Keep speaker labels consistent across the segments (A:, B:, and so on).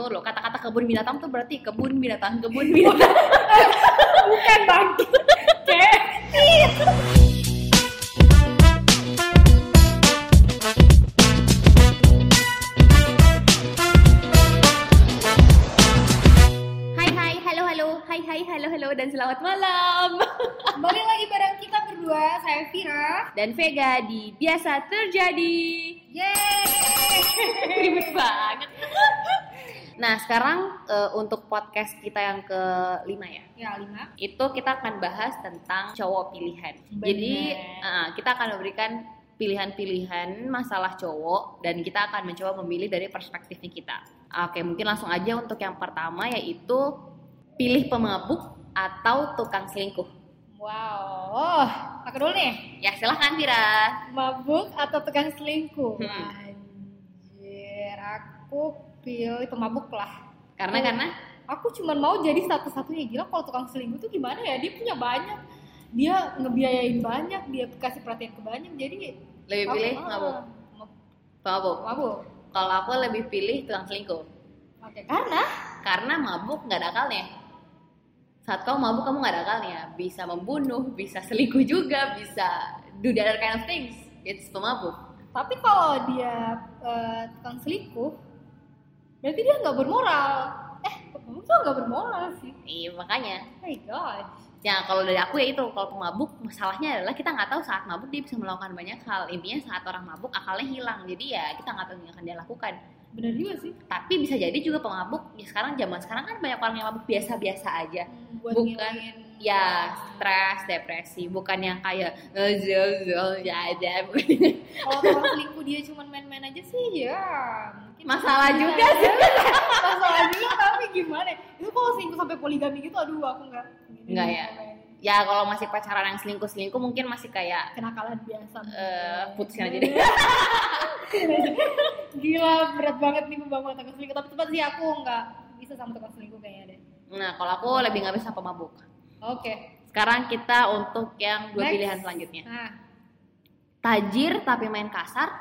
A: Tuh lo kata-kata kebun binatang tuh berarti kebun binatang, kebun binatang.
B: Bukan bang. Kayak
A: hai hai, halo halo, hai hai, halo halo dan selamat malam.
B: kembali lagi bareng kita berdua. Saya Vira.
A: Dan Vega di biasa terjadi.
B: Yeay.
A: Ribet banget. Nah sekarang eh, untuk podcast kita yang kelima ya.
B: Ya lima.
A: itu kita akan bahas tentang cowok pilihan.
B: Bener.
A: Jadi uh, kita akan memberikan pilihan-pilihan masalah cowok dan kita akan mencoba memilih dari perspektifnya kita. Oke, mungkin langsung aja untuk yang pertama yaitu pilih pemabuk atau tukang selingkuh.
B: Wow. Oh, aku dulu nih.
A: Ya silahkan Vira.
B: Mabuk atau tukang selingkuh?
A: Hmm.
B: Anjir, aku pilih pemabuk lah.
A: Karena
B: Oh.
A: karena
B: Aku cuma mau jadi satu-satunya gila kalau tukang selingkuh tuh gimana ya? Dia punya banyak. Dia ngebiayain banyak, dia kasih perhatian ke banyak. Jadi
A: lebih
B: aku-
A: pilih
B: ah,
A: mabuk.
B: mab-
A: Pemabuk.
B: Mabuk.
A: Kalau aku lebih pilih tukang selingkuh.
B: Oke, karena
A: Karena mabuk nggak ada akalnya. Saat kamu mabuk kamu nggak ada akalnya. Bisa membunuh, bisa selingkuh juga, bisa do the other kind of things. It's pemabuk.
B: tapi kalau dia eh, tukang selingkuh, berarti dia nggak bermoral. Eh, pemabuk tuh nggak bermoral sih.
A: Iya makanya.
B: Oh my gosh.
A: Ya kalau dari aku ya itu kalau pemabuk masalahnya adalah kita nggak tahu saat mabuk dia bisa melakukan banyak hal. Intinya saat orang mabuk akalnya hilang. Jadi ya kita nggak tahu yang akan dia lakukan.
B: Bener juga sih.
A: Tapi bisa jadi juga pemabuk. Ya sekarang zaman sekarang kan banyak orang yang mabuk biasa-biasa aja.
B: Hmm, buat
A: Bukan.
B: ngilangin
A: Ya stres, depresi, bukan yang kayak "Eh, zul, zul, ya aja.
B: kalau selingkuh dia cuma main-main aja sih ya mungkin
A: Masalah juga
B: ya. masalah juga tapi gimana itu kalau selingkuh sampai poligami gitu aduh aku nggak
A: Nggak ya? Ya kalau masih pacaran yang selingkuh-selingkuh mungkin masih kayak
B: kenakalan biasa
A: eh putusin aja deh.
B: gila berat banget nih membangun tukang selingkuh tapi tempat sih aku nggak bisa sama tukang selingkuh kayaknya deh
A: Nah kalau aku lebih nggak bisa pemabuk.
B: Oke.
A: Sekarang kita untuk yang dua
B: Next.
A: pilihan selanjutnya.
B: nah.
A: Tajir tapi main kasar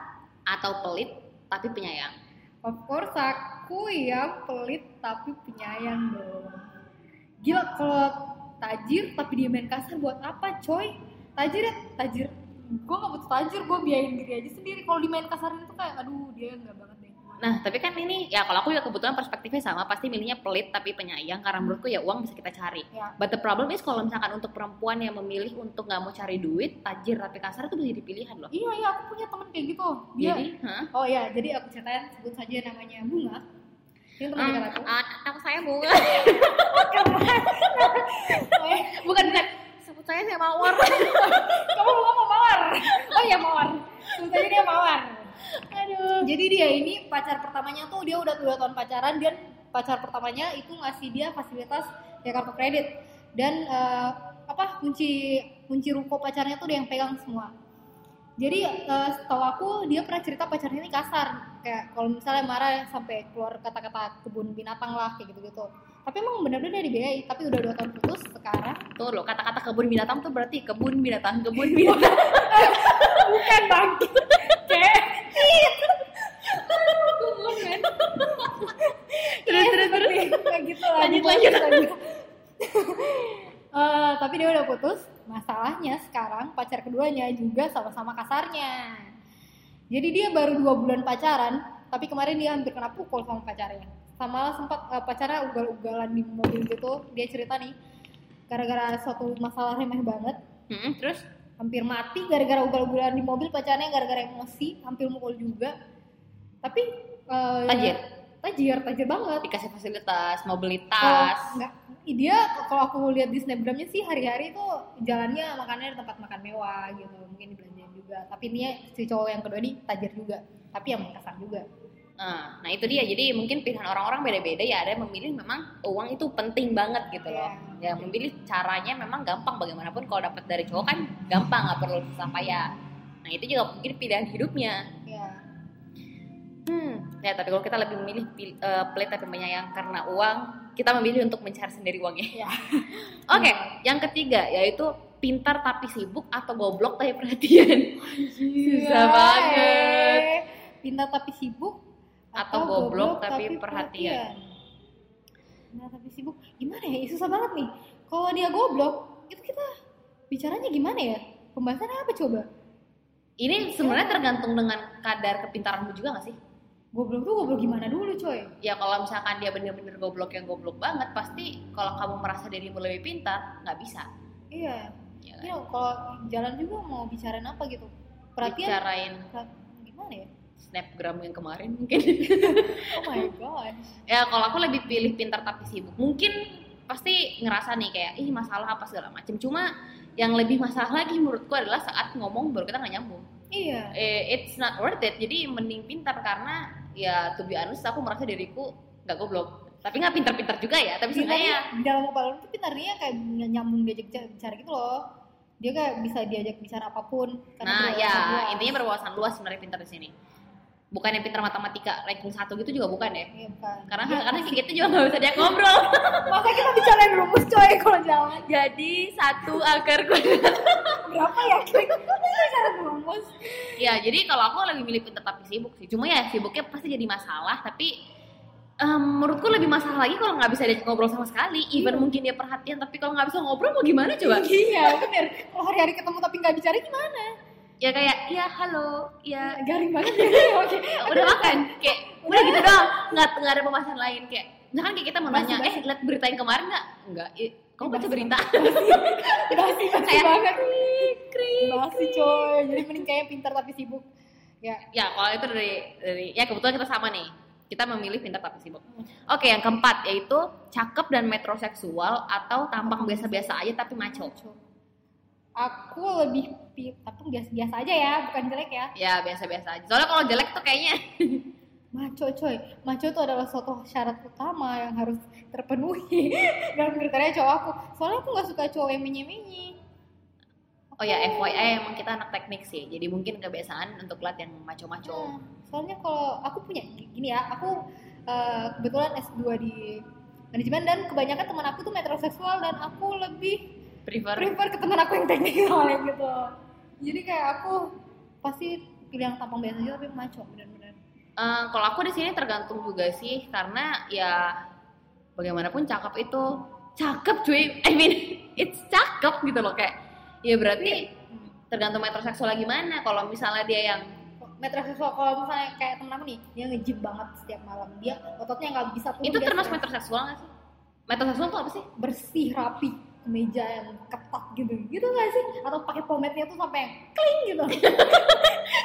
A: atau pelit tapi penyayang.
B: of course aku yang pelit tapi penyayang dong. Gila kalau tajir tapi dia main kasar buat apa coy? Tajir ya? Tajir. Gue gak butuh tajir gue biayain diri aja sendiri. Kalau dimain kasarin itu kayak aduh dia nggak banget
A: Nah tapi kan ini ya kalau aku ya kebetulan perspektifnya sama pasti milihnya pelit tapi penyayang karena menurutku ya uang bisa kita cari.
B: ya
A: But the problem is kalau misalkan untuk perempuan yang memilih untuk nggak mau cari duit, tajir tapi kasar itu bisa jadi pilihan loh.
B: iya iya aku punya temen kayak gitu dia
A: Jadi, hah?
B: oh ya jadi aku ceritain sebut saja namanya bunga ini teman dekat aku
A: Ah, anak saya bunga. Bukan bukan. Sebut saya saya mawar.
B: kamu bunga mau mawar sebut saja dia mawar
A: Aduh.
B: Jadi dia ini pacar pertamanya tuh dia udah dua tahun pacaran dan pacar pertamanya itu ngasih dia fasilitas ya kartu kredit dan eh, apa kunci kunci ruko pacarnya tuh dia yang pegang semua. Jadi eh, setahu aku dia pernah cerita pacarnya ini kasar kayak kalau misalnya marah sampai keluar kata-kata kebun binatang lah kayak gitu-gitu. Tapi emang benar-benar dia dibiayai tapi udah dua tahun putus sekarang
A: Tuh loh kata-kata kebun binatang tuh berarti kebun binatang, kebun binatang.
B: bukan bang kayak kayak gitu
A: Lanjut, lanjut.
B: Eh, tapi dia udah putus. Masalahnya sekarang pacar keduanya juga sama-sama kasarnya. Jadi dia baru dua bulan pacaran tapi kemarin dia hampir kena pukul sama pacarnya. Sama sempat eh, pacarnya ugal-ugalan di mobil gitu. Dia cerita nih gara-gara suatu masalah remeh banget.
A: Hmm, terus?
B: Hampir mati gara-gara ugal-ugalan di mobil pacarnya gara-gara emosi hampir mukul juga. Tapi eh,
A: Tajir?
B: Tajir tajir banget
A: dikasih fasilitas, mobilitas.
B: kalau nggak dia kalau aku lihat di snapgramnya sih hari-hari itu jalannya makannya di tempat makan mewah gitu mungkin dibelanjain juga tapi ini si cowok yang kedua ini tajir juga tapi yang kasar juga
A: Nah, nah itu dia. Jadi mungkin pilihan orang-orang beda-beda ya. Ada yang memilih memang uang itu penting banget gitu loh.
B: Iya.
A: Ya memilih caranya memang gampang bagaimanapun kalau dapat dari cowok kan gampang nggak perlu susah payah. Nah itu juga mungkin pilihan hidupnya.
B: Ya
A: tapi kalau kita lebih memilih pil- eh, pelit tapi menyayang karena uang, kita memilih untuk mencari sendiri uangnya.
B: ya
A: Oke, yang ketiga yaitu pintar tapi sibuk atau goblok tapi perhatian. Susah banget.
B: pintar tapi sibuk
A: Atau goblok tapi perhatian.
B: nah tapi sibuk gimana ya susah banget nih kalau dia goblok itu kita bicaranya gimana ya pembahasannya apa coba
A: Ini sebenarnya tergantung dengan kadar kepintaranmu juga gak sih?
B: Goblok tuh goblok gimana dulu coy
A: Ya kalau misalkan dia bener-bener goblok yang goblok banget, pasti kalau kamu merasa dirimu lebih pintar, nggak bisa.
B: iya
A: Ya,
B: Iya, kalau jalan juga mau bicarain apa gitu perhatian
A: Bicarain
B: gimana ya
A: snapgram yang kemarin mungkin.
B: oh my god
A: ya kalau aku lebih pilih pintar tapi sibuk. Mungkin pasti ngerasa nih kayak ih masalah apa segala macem. Cuma yang lebih masalah lagi menurutku adalah saat ngomong baru kita nggak nyambung.
B: Iya
A: Eh, it's not worth it. Jadi mending pintar karena ya to be honest aku merasa diriku nggak goblok. Tapi nggak pintar-pintar juga ya. Tapi sebenarnya
B: di dalam kepala lu tuh pintarnya kayak nyambung diajak bicara- gitu loh dia kayak bisa diajak bicara apa
A: pun
B: Nah,
A: ya
B: luas.
A: intinya berwawasan luas sebenarnya pintar di sini. Bukan yang pintar matematika ranking satu gitu juga bukan ya?
B: Iya, bukan.
A: Karena
B: Dia
A: karena kayak gitu juga nggak bisa dia ngobrol.
B: masa kita bicarain rumus coy kalau jalan
A: Jadi satu akar kuadrat.
B: berapa ya rumus
A: ya jadi kalau aku lebih milih tapi sibuk sih. Cuma ya sibuknya pasti jadi masalah. Tapi em, menurutku lebih masalah lagi kalau nggak bisa dia ngobrol sama sekali. Even mungkin dia perhatian tapi kalau nggak bisa ngobrol mau gimana coba?
B: iya bener. Kalau hari-hari ketemu tapi nggak bicara gimana?
A: Ya kayak ya halo ya
B: garing banget ya. Oke.
A: Udah makan? Kayak udah. Gitu doang. Nggak nggak ada pembahasan lain. Kayak misalkan kayak kita mau
B: Basi,
A: nanya eh
B: basi.
A: lihat berita yang kemarin nggak? Nggak kamu baca
B: Basi.
A: berita?
B: Basi basi
A: Kayak-
B: banget basi coy. Jadi mending kayak pintar tapi sibuk. Ya.
A: Ya kalau itu dari dari ya kebetulan kita sama nih. Kita memilih pintar tapi sibuk. Oke yang keempat yaitu cakep dan metroseksual atau tampang biasa-biasa aja tapi maco.
B: Aku lebih pi- tapi biasa-biasa aja ya bukan jelek ya.
A: Ya biasa-biasa aja. Soalnya kalau jelek tuh kayaknya.
B: Maco coy. Maco itu adalah suatu syarat utama yang harus terpenuhi. Dalam kriteria cowok aku. Soalnya aku nggak suka cowok yang menye-menye
A: oh ya FYI emang kita anak teknik sih jadi mungkin kebiasaan untuk yang maco-maco.
B: Nah, soalnya kalau aku punya gini ya aku eh, kebetulan S2 di manajemen dan kebanyakan teman aku tuh metroseksual dan aku lebih
A: prefer.
B: prefer ke teman aku yang teknik soalnya gitu. Jadi kayak aku pasti pilih yang tampang biasa aja tapi maco bener-bener.
A: Eh, kalau aku di sini tergantung juga sih karena ya bagaimanapun cakep itu cakep cuy. I mean it's cakep gitu loh kayak ya berarti tergantung metroseksual gimana kalau misalnya dia yang
B: metroseksual kalau misalnya kayak temen aku nih dia nge-gym banget setiap malam. Dia ototnya nggak bisa turun
A: itu termasuk metroseksual nggak sih? Metroseksual tuh apa sih?
B: Bersih rapi kemeja yang ketat gitu. Gitu nggak sih? Atau pakai pomade-nya tuh sampai yang kling gitu.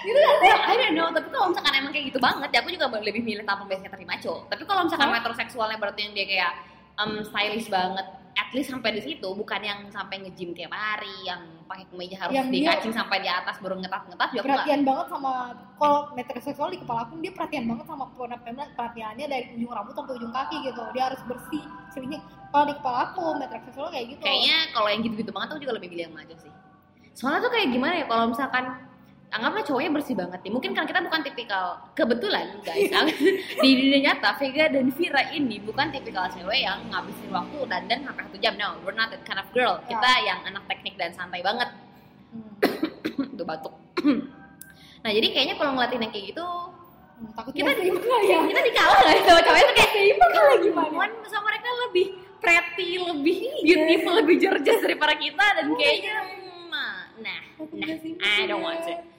B: Gitu nggak sih?
A: I don't know. Tapi kalau misalkan emang kayak gitu banget ya aku juga lebih milih tampang biasanya tapi maco tapi kalau misalkan
B: Hah?
A: metroseksualnya berarti yang dia kayak um, stylish banget. At least sampai di situ bukan yang sampai nge-gym tiap hari yang pakai kemeja harus
B: Yang dia-
A: dikacing sampai di atas baru ngetat-ngetat juga aku nggak.
B: Perhatian banget sama kalau metroseksual di kepala aku dia perhatian banget sama perhatiannya dari ujung rambut sampai ujung kaki gitu. Dia harus bersih selingnya kalau di kepala aku metroseksual kayak gitu.
A: Kayaknya kalau yang gitu-gitu banget aku juga lebih milih yang maco sih. Soalnya tuh kayak gimana ya kalau misalkan anggaplah cowoknya bersih banget nih. Mungkin kan kita bukan tipikal kebetulan guys. Di dunia nyata Vega dan Vira ini bukan tipikal cewek yang ngabisin waktu dandan sampai satu jam. No we're not that kind of girl.
B: Ya.
A: kita yang anak teknik dan santai banget.
B: Hmm.
A: tuh batuk. Nah jadi kayaknya kalau ngeliatin yang kayak gitu
B: Hmm, takut
A: Kita-
B: lah ya.
A: kita dikalah nggak? Sama cowoknya tuh kayak
B: seimbang lah gimana?
A: sama mereka lebih pretty, lebih beautiful, lebih gorgeous daripada kita dan kayaknya hmm, nah, nah? I don't want to.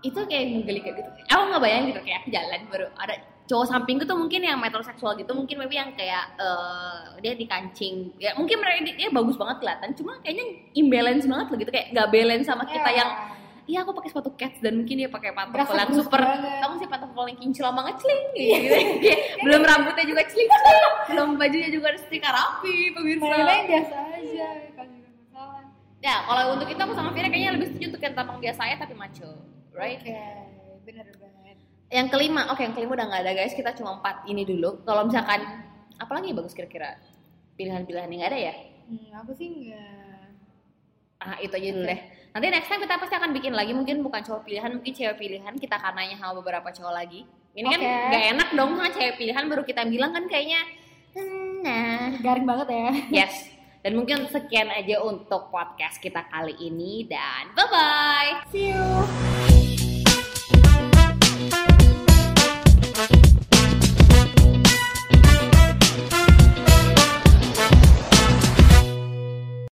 A: Itu kayak menggeli kayak gitu. Aku nggak bayangin gitu kayak aku jalan baru. Ada cowok sampingku tuh mungkin yang metroseksual gitu mungkin maybe yang kayak eh, dia dikancing ya mungkin mereka dia, dia bagus banget kelihatan cuma kayaknya imbalance banget loh gitu kayak nggak balance sama kita
B: Ya.
A: yang iya aku pakai sepatu cats dan mungkin dia pakai pantofel yang super. kamu sih pantofel yang kinclong banget celing gitu. Kayak belum rambutnya juga celing celing belum bajunya juga ada setrika rapi pemirsa.
B: Yang biasa aja masalah
A: ya kalau untuk itu aku sama Vira kayaknya lebih setuju untuk yang tampang biasa ya tapi maco right?
B: Oke bener banget.
A: Yang kelima oke yang kelima udah nggak ada guys. Kita cuma empat ini dulu. Kalau misalkan apalagi bagus kira-kira? Pilihan-pilihan yang nggak ada ya?
B: Hmm, aku sih enggak
A: ah itu aja dulu deh. Nanti next time kita pasti akan bikin lagi. Mungkin bukan cowok pilihan mungkin cewek pilihan. Kita akan nanya sama beberapa cowok lagi. Ini kan
B: Oke.
A: nggak enak dong sama cewek pilihan. Baru kita bilang kan kayaknya "Hmm, nah.
B: Garing banget ya.
A: Yes. Dan mungkin sekian aja untuk podcast kita kali ini. Dan bye bye
B: see you